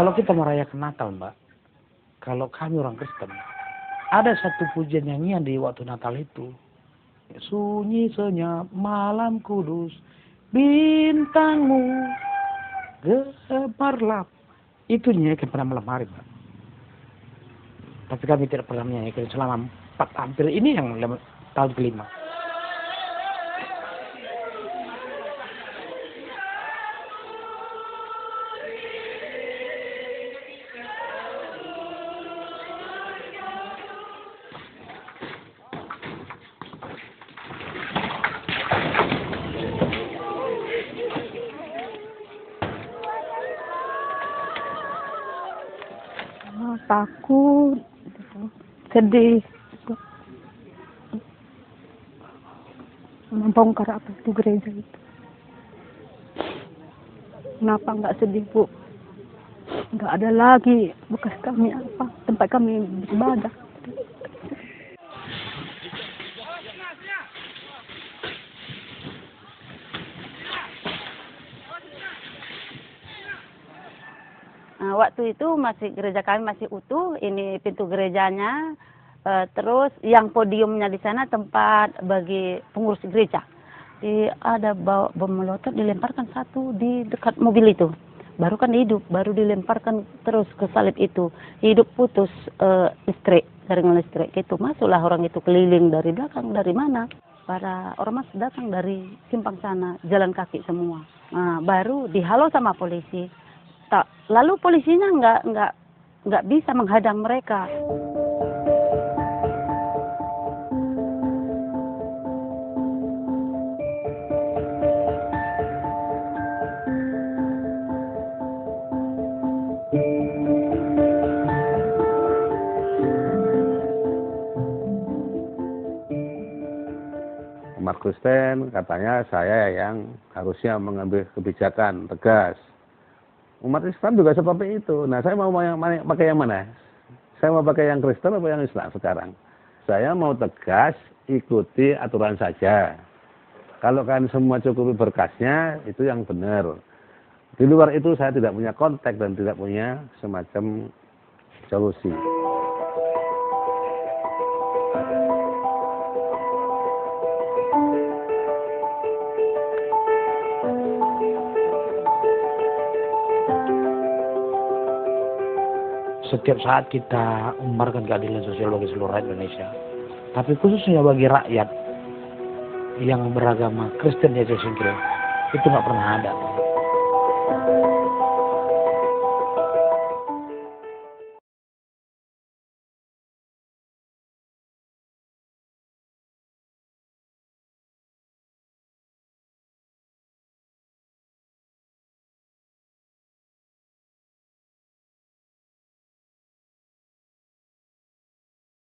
Kalau kita merayakan Natal, Mbak, kalau kami orang Kristen, ada satu pujian nyanyian di waktu Natal itu. Sunyi senyap malam kudus, bintangmu gemerlap. Itu nyanyikan pada malam hari, Mbak. Tapi kami tidak pernah menyanyikan selama empat hampir ini yang tahun kelima. Ah, takut sedih. Membongkar apa itu gereja itu. Kenapa nggak sedih bu? Nggak ada lagi. Bekas kami apa? Tempat kami beribadah waktu itu masih gereja kami masih utuh, ini pintu gerejanya, eh, terus yang podiumnya di sana tempat bagi pengurus gereja. Di, ada bawa bom molotov dilemparkan satu di dekat mobil itu, baru kan hidup, baru dilemparkan terus ke salib itu, hidup putus eh, listrik, jaringan listrik itu. Masuklah orang itu keliling dari belakang dari mana, para ormas datang dari simpang sana, jalan kaki semua. Nah, baru dihalau sama polisi tak lalu polisinya nggak nggak nggak bisa menghadang mereka umat Kristen katanya saya yang harusnya mengambil kebijakan tegas. Umat Islam juga seperti itu. Nah, saya mau yang pakai yang mana? Saya mau pakai yang Kristen atau yang Islam sekarang? Saya mau tegas, ikuti aturan saja. Kalau kan semua cukupi berkasnya, itu yang benar. Di luar itu saya tidak punya kontak dan tidak punya semacam solusi. Setiap saat kita umbarkan keadilan sosial bagi seluruh rakyat Indonesia. Tapi khususnya bagi rakyat yang beragama Kristen ya singkir, itu nggak pernah ada.